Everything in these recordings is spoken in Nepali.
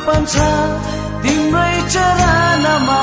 समर्पण छ तिम्रै चरणमा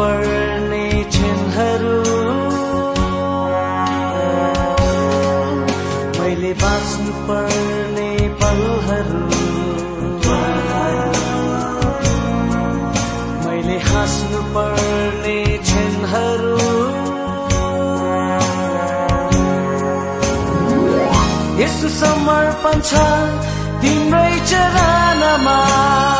पर्ने क्षणहरू। मैले बाँच्नु पर्ने पलहरू। मैले हाँस्नु पर्ने क्षणहरू। समर्पण छ तिम्रै चरणमा।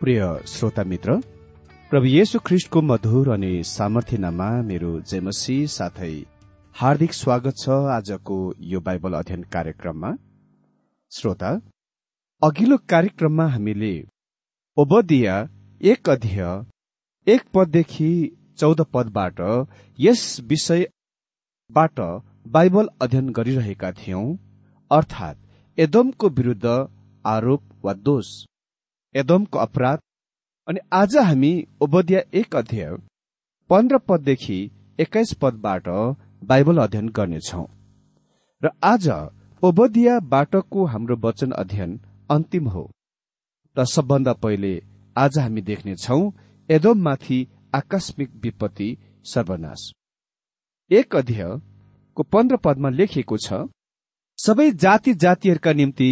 प्रिय श्रोता मित्र प्रभु येशु ख्रिष्टको मधुर अनि सामर्थ्यनामा मेरो जेमसी साथै हार्दिक स्वागत छ आजको यो बाइबल अध्ययन कार्यक्रममा। श्रोता अघिल्लो कार्यक्रममा हामीले ओबदिया एक अध्यय एक पददेखि चौध पदबाट यस विषयबाट बाइबल अध्ययन गरिरहेका थियौं अर्थात् एदमको विरूद्ध आरोप वा दोष। एदमको अपराध। अनि आज हामी ओबदिया एक अध्यय पन्ध्र पददेखि एक्काइस पदबाट बाइबल अध्ययन गर्नेछौ। र आज ओबदियाबाटको हाम्रो वचन अध्ययन अन्तिम हो। र सबभन्दा पहिले आज हामी देख्नेछौ एदममाथि आकस्मिक विपत्ति सर्वनाश। एक अध्ययको पन्ध्र पदमा लेखिएको छ सबै जाति जातिहरूका निम्ति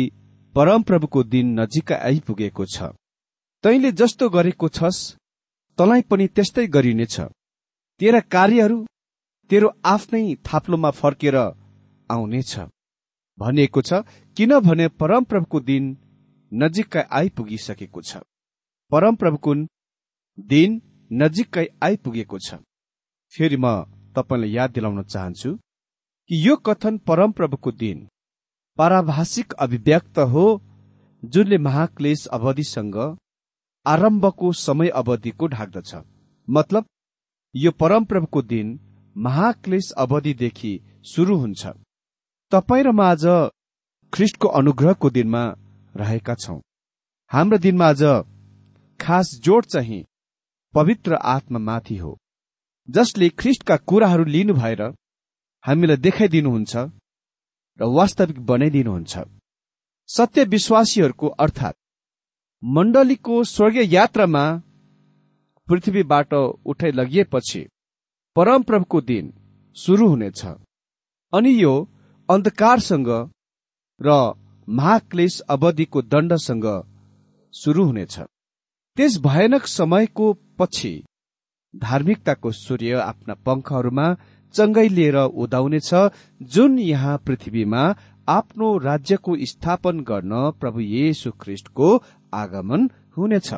परमप्रभुको दिन नजिक आइपुगेको छ। तैले जस्तो गरेको छस् तँलाई पनि त्यस्तै गरिनेछ तेरा कार्यहरू तेरो आफ्नै थाप्लोमा फर्केर आउनेछ भनिएको छ किनभने परमप्रभुको दिन नजिकै आइपुगिसकेको छ। परमप्रभुको दिन नजिकै आइपुगेको छ। फेरि म तपाईँलाई याद दिलाउन चाहन्छु कि यो कथन परमप्रभुको दिन पाराभाषिक अभिव्यक्त हो जुनले महाक्लेश अवधिसँग आरम्भको समय अवधिको ढाक्दछ। मतलब यो परमप्रभुको दिन महाक्लेश अवधिदेखि सुरु हुन्छ। तपाईँ र म आज ख्रिस्टको अनुग्रहको दिनमा रहेका छौं। हाम्रो दिनमा आज खास जोड चाहिँ पवित्र आत्मामाथि हो जसले ख्रिस्टका कुराहरू लिनु भएर हामीलाई देखाइदिनुहुन्छ। र वास्तविक बनाइदिनुहुन्छ। सत्य विश्वासीहरूको अर्थात् मण्डलीको स्वर्गीय यात्रामा पृथ्वीबाट उठाइ लगिएपछि परमप्रभुको दिन सुरु हुनेछ। अनि यो अन्धकारसँग र महाक्लेश अवधिको दण्डसँग सुरु हुनेछ। त्यस भयानक समयको पछि धार्मिकताको सूर्य आफ्ना पंखहरूमा चङ्गै लिएर उदाउनेछ जुन यहाँ पृथ्वीमा आफ्नो राज्यको स्थापन गर्न प्रभु येशु ख्रिस्टको आगमन हुनेछ।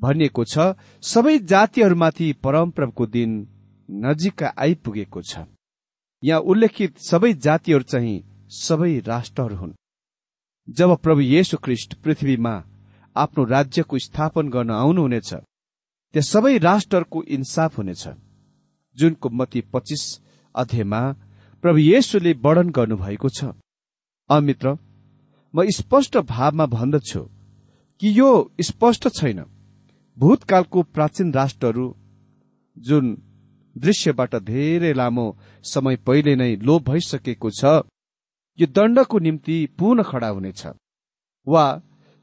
भनिएको छ सबै जातिहरूमाथि परमप्रभुको दिन नजिक आइपुगेको छ। यहाँ उल्लेखित सबै जातिहरू चाहिँ सबै राष्ट्रहरू हुन्। जब प्रभु येशु ख्रिस्ट पृथ्वीमा आफ्नो राज्यको स्थापन गर्न आउनुहुनेछ त्यहाँ सबै राष्ट्रहरूको इन्साफ हुनेछ। जुनको मती पच्चिस अध्यायमा प्रभु येशुले वर्णन गर्नुभएको छ। अमित्र म स्पष्ट भावमा भन्दछु कि यो स्पष्ट छैन। भूतकालको प्राचीन राष्ट्रहरू जुन दृश्यबाट धेरै लामो समय पहिले नै लोप भइसकेको छ यो दण्डको निम्ति पुनः खडा हुनेछ। वा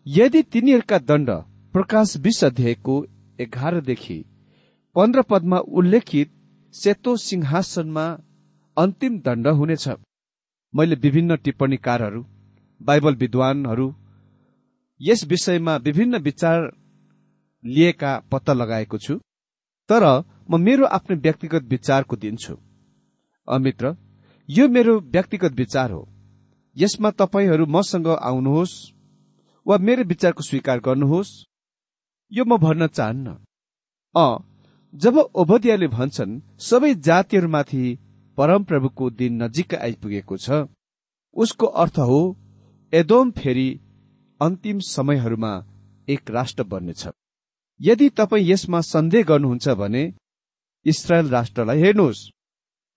यदि तिनीहरूका दण्ड प्रकाश बीस अध्यायको एघारदेखि पन्ध्र पदमा उल्लेखित सेतो सिंहासनमा अन्तिम दण्ड हुनेछ। मैले विभिन्न टिप्पणीकारहरू बाइबल विद्वानहरू यस विषयमा विभिन्न विचार लिएका पत्ता लगाएको छु तर म मेरो आफ्नो व्यक्तिगत विचारको दिन्छु। अमित्र यो मेरो व्यक्तिगत विचार हो। यसमा तपाईँहरू मसँग आउनुहोस् वा मेरो विचारको स्वीकार गर्नुहोस् यो म भन्न चाहन्न। अ जब ओभदियाले भन्छन् सबै जातिहरूमाथि परमप्रभुको दिन नजिक आइपुगेको छ उसको अर्थ हो एदोम फेरि अन्तिम समयहरूमा एक राष्ट्र बन्नेछ। यदि तपाईँ यसमा सन्देह गर्नुहुन्छ भने इसरायल राष्ट्रलाई हेर्नुहोस्।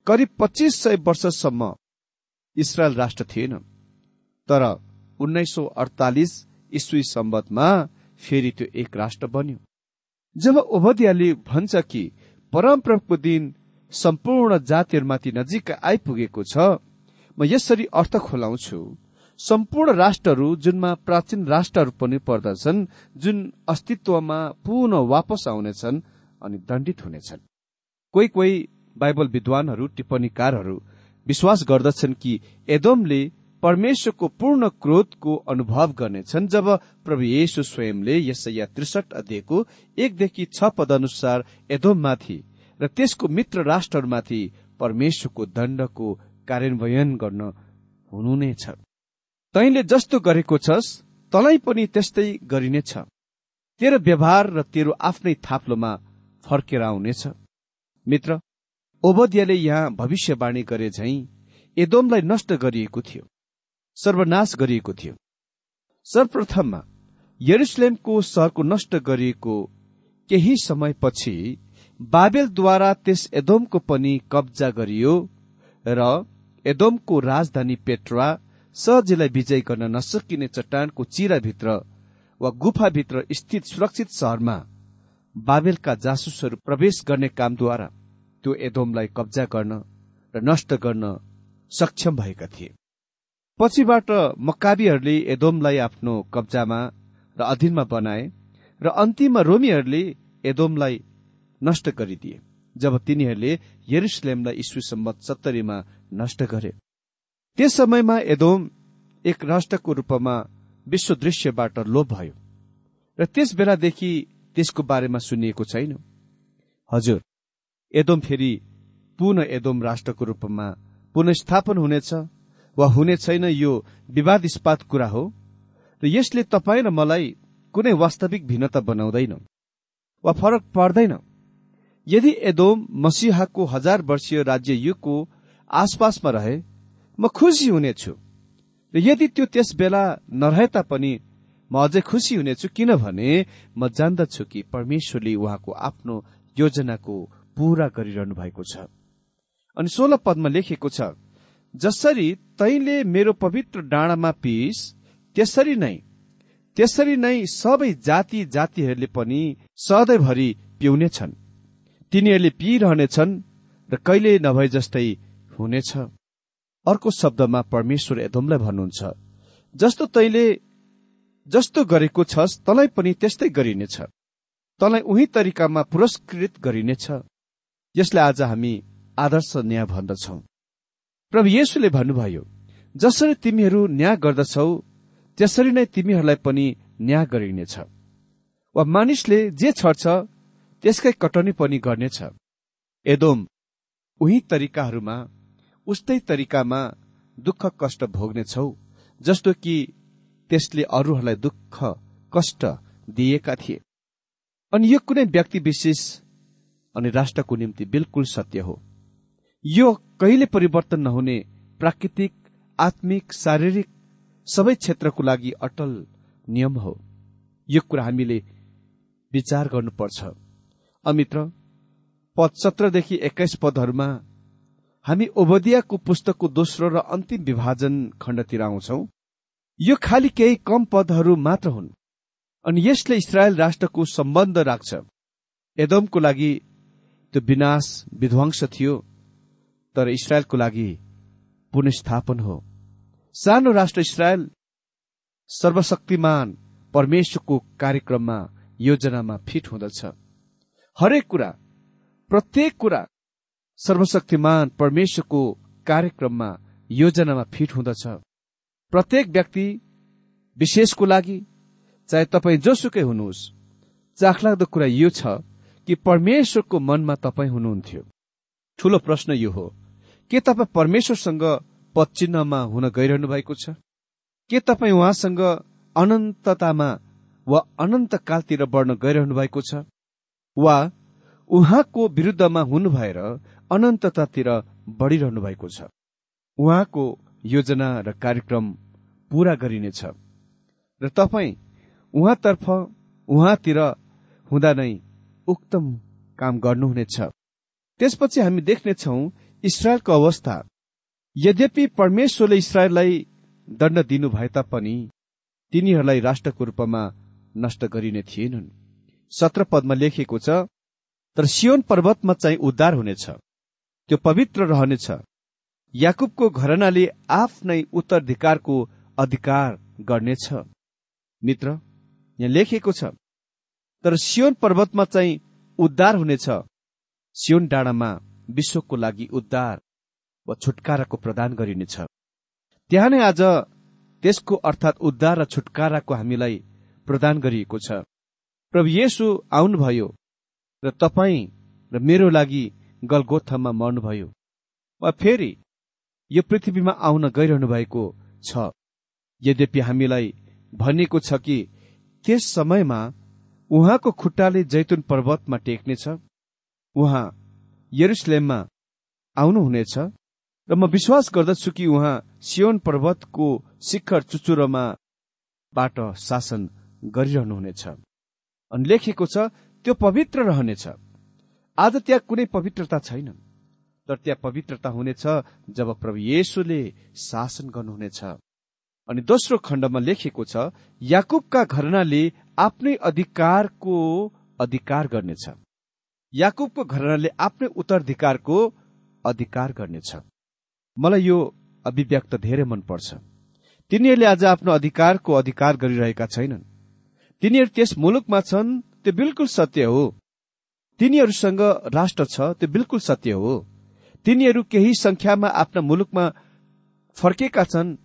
करिब पच्चिस सय वर्षसम्म इसरायल राष्ट्र थिएन। तर उन्नाइस सौ अडतालिस इस्वी सम्बतमा फेरि त्यो एक राष्ट्र बन्यो। जब ओभदियाले भन्छ कि परमप्रभुको दिन सम्पूर्ण जातिहरूमाथि नजिक आइपुगेको छ म यसरी अर्थ खोलाउँछु। सम्पूर्ण राष्ट्रहरू जुनमा प्राचीन राष्ट्रहरू पनि पर्दछन् जुन अस्तित्वमा पुनः वापस आउनेछन् अनि दण्डित हुनेछन्। कोही कोही बाइबल विद्वानहरू टिप्पणीकारहरू विश्वास गर्दछन् कि एदोमले परमेश्वरको पूर्ण क्रोधको अनुभव गर्नेछन्। जब प्रभु येशु स्वयंले यसैया त्रिसठ अध्ययको एकदेखि छ पद अनुसार एदोममाथि र त्यसको मित्र राष्ट्रहरूमाथि परमेश्वरको दण्डको कार्यान्वयन गर्न हुनु नै छ। तैले जस्तो गरेको छस् तँलाई पनि त्यस्तै गरिनेछ। तेरो व्यवहार र तेरो आफ्नै थाप्लोमा फर्केर आउनेछ मित्र ओबदियाले यहाँ भविष्यवाणी गरे झै एदोमलाई नष्ट गरिएको थियो। सर्वनाश गरिएको थियो। सर्वप्रथममा यरुसलेमको सहरको नष्ट गरिएको केही समयपछि बाबेलद्वारा त्यस एदोमको पनि कब्जा गरियो र एदोमको राजधानी पेट्रा सहजीलाई विजय गर्न नसकिने चट्टानको चिराभित्र वा गुफाभित्र स्थित सुरक्षित सहरमा बाबेलका जासुसहरू प्रवेश गर्ने कामद्वारा त्यो एदोमलाई कब्जा गर्न र नष्ट गर्न सक्षम भएका थिए। पछिबाट मक्काबीहरूले एदोमलाई आफ्नो कब्जामा र अधीनमा बनाए र अन्तिममा रोमीहरूले एदोमलाई नष्ट गरिदिए जब तिनीहरूले यरुसलेमलाई इस्वी सम्मत सत्तरीमा नष्ट गरे। त्यस समयमा एदोम एक राष्ट्रको रूपमा विश्व दृश्यबाट लोप भयो र त्यस बेलादेखि त्यसको बारेमा सुनिएको छैन। हजुर एदोम फेरि पुनः एदोम राष्ट्रको रूपमा पुनस्थापन हुनेछ। वा हुने छैन यो विवादिस्पात कुरा हो? र यसले तपाईँ र मलाई कुनै वास्तविक भिन्नता बनाउँदैन वा फरक पर्दैन। यदि एदोम मसिहाको हजार वर्षीय राज्य युगको आसपासमा रहे म खुसी हुनेछु। र यदि त्यो त्यस बेला नरहे तापनि म अझै खुसी हुनेछु किनभने म जान्दछु कि परमेश्वरले उहाँको आफ्नो योजनाको पूरा गरिरहनु भएको छ। अनि सोह्र पदमा लेखेको छ जसरी तैले मेरो पवित्र डाँडामा पिस त्यसरी नै त्यसरी नै सबै जाति जातिहरूले पनि सधैँभरि पिउनेछन्। तिनीहरूले पिइरहनेछन् र कहिले नभए जस्तै हुनेछ। अर्को शब्दमा परमेश्वर एदोमलाई भन्नुहुन्छ जस्तो तैले जस्तो गरेको छस् तँलाई पनि त्यस्तै गरिनेछ। तँलाई उही तरिकामा पुरस्कृत गरिनेछ। यसलाई आज हामी आदर्श न्याय भन्दछौ। प्रभु येशुले भन्नुभयो जसरी तिमीहरू न्याय गर्दछौ त्यसरी नै तिमीहरूलाई पनि न्याय गरिनेछ। वा मानिसले जे छर्छ त्यसकै कटनी पनि गर्नेछ। एदोम उही तरिकाहरूमा उस्तै तरिकामा दुःख कष्ट भोग्नेछौ जस्तो कि त्यसले अरूहरूलाई दुःख कष्ट दिएका थिए। अनि यो कुनै व्यक्ति विशेष अनि राष्ट्रको निम्ति बिल्कुल सत्य हो। यो कहिले परिवर्तन नहुने प्राकृतिक आत्मिक शारीरिक सबै क्षेत्रको लागि अटल नियम हो। यो कुरा हामीले विचार गर्नुपर्छ। अमित्र पद सत्रदेखि एक्काइस पदहरूमा हामी ओबदियाको पुस्तकको दोस्रो र अन्तिम विभाजन खण्डतिर आउँछौ। यो खालि केही कम पदहरू मात्र हुन् अनि यसले इसरायल राष्ट्रको सम्बन्ध राख्छ। एदमको लागि त्यो विनाश विध्वंस थियो। तर इसरायलको लागि पुनस्थापन हो। सानो राष्ट्र इसरायल सर्वशक्तिमान परमेश्वरको कार्यक्रममा योजनामा फिट हुँदछ। हरेक कुरा प्रत्येक कुरा सर्वशक्तिमान परमेश्वरको कार्यक्रममा योजनामा फिट हुँदछ। प्रत्येक व्यक्ति विशेषको लागि चाहे तपाईँ जोसुकै हुनुहोस् चाखलाग्दो कुरा यो छ कि परमेश्वरको मनमा तपाईँ हुनुहुन्थ्यो। ठूलो प्रश्न यो हो के तपाईँ परमेश्वरसँग पदचिन्हमा हुन गइरहनु भएको छ? के तपाईँ उहाँसँग अनन्ततामा वा अनन्तकालतिर बढ्न गइरहनु भएको छ? वा उहाँको विरुद्धमा हुनु भएर अनन्ततातिर बढ़िरहनु भएको छ? उहाँको योजना र कार्यक्रम पूरा गरिनेछ। र तपाईँ उहाँतर्फ उहाँतिर हुँदा नै उक्तम काम गर्नुहुनेछ। त्यसपछि हामी देख्नेछौ इसरायलको अवस्था। यद्यपि परमेश्वरले इसरायललाई दण्ड दिनु भए तापनि तिनीहरूलाई राष्ट्रको रूपमा नष्ट गरिने थिएनन्। सत्र पदमा लेखिएको छ तर सियोन पर्वतमा चाहिँ उद्धार हुनेछ। त्यो पवित्र रहनेछ। याकुबको घरनाले आफ्नै उत्तराधिकारको अधिकार गर्नेछ। मित्र यहाँ लेखिएको छ तर सियोन पर्वतमा चाहिँ उद्धार हुनेछ। सियोन डाँडामा विश्वको लागि उद्धार वा छुटकाराको प्रदान गरिनेछ। त्यहाँ नै आज त्यसको अर्थात् उद्धार र छुटकाराको हामीलाई प्रदान गरिएको छ। प्रभु येशु आउनुभयो र तपाईँ र मेरो लागि गलगोथमा मर्नुभयो वा फेरि यो पृथ्वीमा आउन गइरहनु भएको छ। यद्यपि हामीलाई भनिएको छ कि त्यस समयमा उहाँको खुट्टाले जैतुन पर्वतमा टेक्नेछ उहाँ यरुसलेममा आउनुहुनेछ। र म विश्वास गर्दछु कि उहाँ सियोन पर्वतको शिखर चुचुरोमा बाट शासन गरिरहनुहुनेछ। अनि लेखेको छ त्यो पवित्र रहनेछ। आज त्यहाँ कुनै पवित्रता छैन। तर त्यहाँ पवित्रता हुनेछ जब प्रभु येशुले शासन गर्नुहुनेछ अनि दोस्रो खण्डमा लेखिएको छ याकुबका घरनाले आफ्नै अधिकारको अधिकार गर्नेछ। याकुबको घरनाले आफ्नै उत्तराधिकारको अधिकार गर्नेछ। मलाई यो अभिव्यक्त धेरै मनपर्छ। तिनीहरूले आज आफ्नो अधिकारको अधिकार गरिरहेका छैनन्। तिनीहरू त्यस मुलुकमा छन् त्यो बिल्कुल सत्य हो। तिनीहरूसँग राष्ट्र छ त्यो बिल्कुल सत्य हो। तिनीहरू केही संख्यामा आफ्ना मुलुकमा फर्केका छन्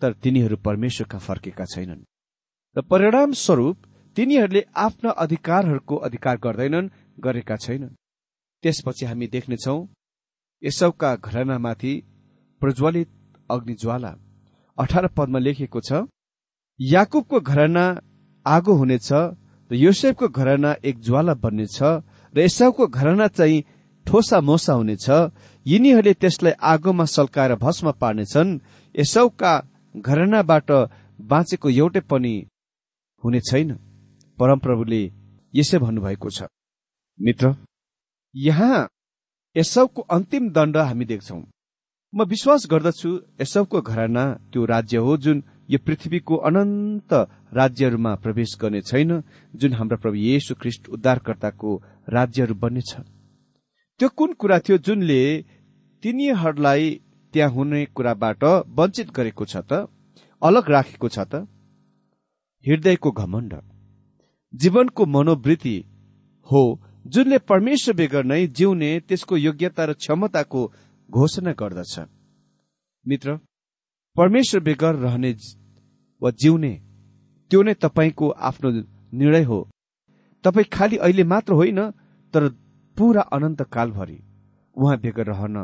तर तिनीहरू परमेश्वरका फर्केका छैनन्। र परिणाम स्वरूप तिनीहरूले आफ्ना अधिकारहरूको अधिकार गर्दैनन् गरेका छैनन्। त्यसपछि हामी देख्नेछौ यसौका घरनामाथि प्रज्वलित अग्निज्वाला। अठार पदमा लेखिएको छ याकुबको घरना आगो हुनेछ र योसेफको घरना एक ज्वाला बन्नेछ र एसाउको घरना चाहिँ ठोसा मोसा हुनेछ। यिनीहरूले त्यसलाई आगोमा सल्काएर भस्म पार्नेछन्। एसाउका घरनाबाट बाँचेको एउटै पनि हुने छैन। परमप्रभुले यसै भन्नुभएको छ। मित्र। यहाँ एसाउको अन्तिम दण्ड हामी देख्छौं। म विश्वास गर्दछु एसाउको घराना त्यो राज्य हो जुन यो पृथ्वीको अनन्त राज्यहरूमा प्रवेश गर्ने छैन जुन हाम्रा प्रभु येशु ख्रिष्ट उद्धारकर्ताको राज्यहरू बन्नेछ त्यो कुन कुरा थियो जुनले तिनीहरूलाई त्यहाँ हुने कुराबाट वञ्चित गरेको छ त अलग राखेको छ त? हृदयको घमण्ड। जीवनको मनोवृत्ति हो जुनले परमेश्वर बेगर नै जिउने त्यसको योग्यता र क्षमताको घोषणा गर्दछ। मित्र परमेश्वर बेगर रहने वा जिउने त्यो नै तपाईँको आफ्नो निर्णय हो। तपाईँ खालि अहिले मात्र होइन तर पूरा अनन्त कालभरि उहाँ बेगर रहन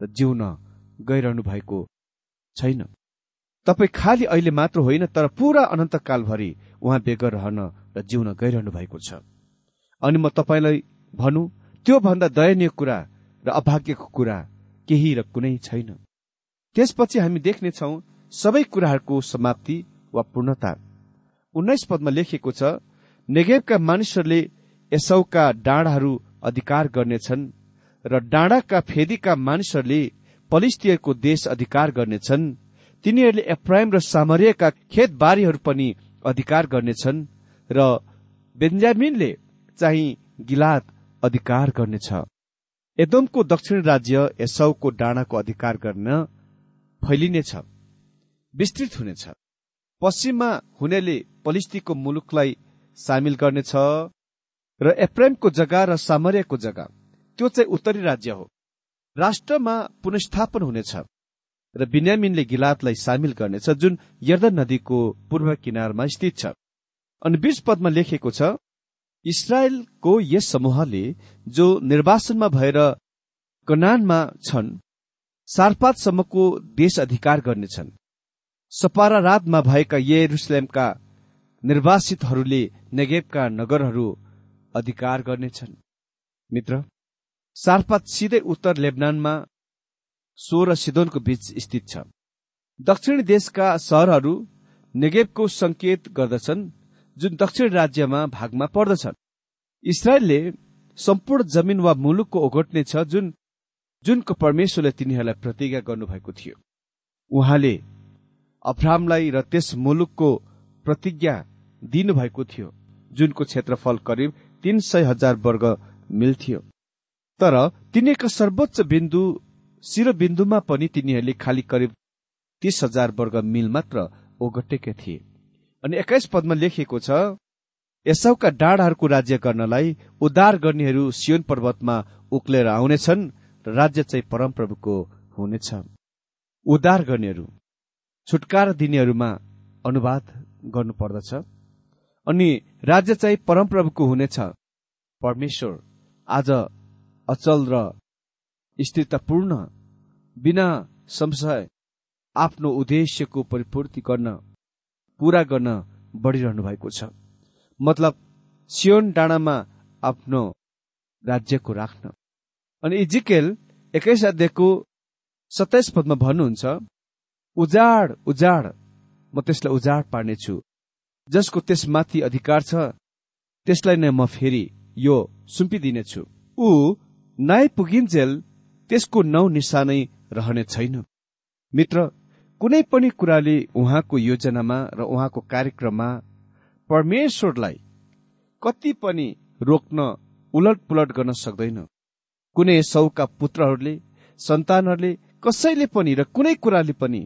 र जिउन गइरहनु भएको छैन। तपाईँ खालि अहिले मात्र होइन तर पूरा अनन्त कालभरि उहाँ बेगर रहन र जिउन गइरहनु भएको छ। अनि म तपाईँलाई भनौँ त्योभन्दा दयनीय कुरा र अभाग्यको कुरा केही र कुनै छैन। त्यसपछि हामी देख्नेछौ सबै कुराहरूको समाप्ति वा पूर्णता। उन्नाइस पदमा लेखिएको छ नेगेबका मानिसहरूले यसौका डाँडाहरू अधिकार गर्नेछन् र डाँडाका फेदीका मानिसहरूले पलिस्तियरको देश अधिकार गर्नेछन्। तिनीहरूले एप्राइम र सामरियाका खेतबारीहरू पनि अधिकार गर्नेछन् र बेन्जामिनले चाहिँ गिलात अधिकार गर्नेछ। एदोमको दक्षिण राज्य एसाउको डाँडाको अधिकार गर्न फैलिनेछ विस्तृत हुनेछ। पश्चिममा हुनेले पलिस्तीको मुलुकलाई सामेल गर्नेछ र एप्रेमको जग्गा र सामर्यको जग्गा। त्यो चाहिँ उत्तरी राज्य हो। राष्ट्रमा पुनस्थापन हुनेछ र बिन्यामिनले गिलातलाई सामेल गर्नेछ जुन यर्दन नदीको पूर्व किनारमा स्थित छ। अनि बीच पदमा लेखेको छ इसरायलको यस समूहले जो निर्वासनमा भएर कनानमा छन् सारपातसम्मको देश अधिकार गर्नेछन्। सपारा रातमा भएका येरुसलेमका निर्वासितहरूले नेगेबका नगरहरू अधिकार गर्नेछन्। मित्र सारपात सिधै उत्तर लेबनानमा सो र सिदोनको बीच स्थित छ। दक्षिणी देशका सहरहरू नेगेबको संकेत गर्दछन्। जुन दक्षिण राज्यमा भागमा पर्दछन्। इसरायलले सम्पूर्ण जमिन वा मुलुकको ओगट्ने छ जुन जुनको परमेश्वरले तिनीहरूलाई प्रतिज्ञा गर्नुभएको थियो। उहाँले अब्राहमलाई र त्यस मुलुकको प्रतिज्ञा दिनुभएको थियो जुनको क्षेत्रफल करिब तीन सय हजार वर्ग मिल थियो। तर तिनीहरूका सर्वोच्च बिन्दु शिरबिन्दुमा पनि तिनीहरूले खालि करिब तीस हजार वर्ग मिल मात्र ओगटेका थिए। अनि एक्काइस पदमा लेखिएको छ यसौका डाँडाहरूको राज्य गर्नलाई उद्धार गर्नेहरू सियोन पर्वतमा उक्लेर आउनेछन् र राज्य चाहिँ परमप्रभुको हुनेछ। उद्धार गर्नेहरू छुटकार दिनेहरूमा अनुवाद गर्नुपर्दछ। अनि राज्य चाहिँ परमप्रभुको हुनेछ। परमेश्वर आज अचल र स्थिरतापूर्ण बिना संशय आफ्नो उद्देश्यको परिपूर्ति गर्न पूरा गर्न बढ़िरहनु भएको छ। मतलब सियोन डाँडामा आफ्नो राज्यको राख्न। अनि इजिकेल एक्काइस अध्यायको सत्ताइस पदमा भन्नुहुन्छ उजाड उजाड म त्यसलाई उजाड पार्नेछु। जसको त्यसमाथि अधिकार छ त्यसलाई नै म फेरि यो सुम्पिदिनेछु। ऊ नाइ पुगिन्जेल त्यसको नौ निशानै रहने छैन। मित्र कुनै पनि कुराले उहाँको योजनामा र उहाँको कार्यक्रममा परमेश्वरलाई कति पनि रोक्न उलट पुलट गर्न सक्दैन। कुनै सौका पुत्रहरूले सन्तानहरूले कसैले पनि र कुनै कुराले पनि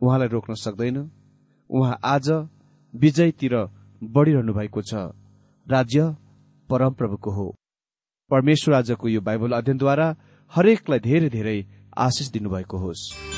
उहाँलाई रोक्न सक्दैन। उहाँ आज विजयतिर बढ़िरहनु भएको छ। राज्य परमप्रभुको हो। परमेश्वर आजको यो बाइबल अध्ययनद्वारा हरेकलाई धेरै धेरै आशिष दिनुभएको होस्।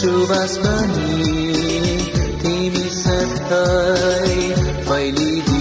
सुवास बनी तिमी सधैँ फैलिदिनु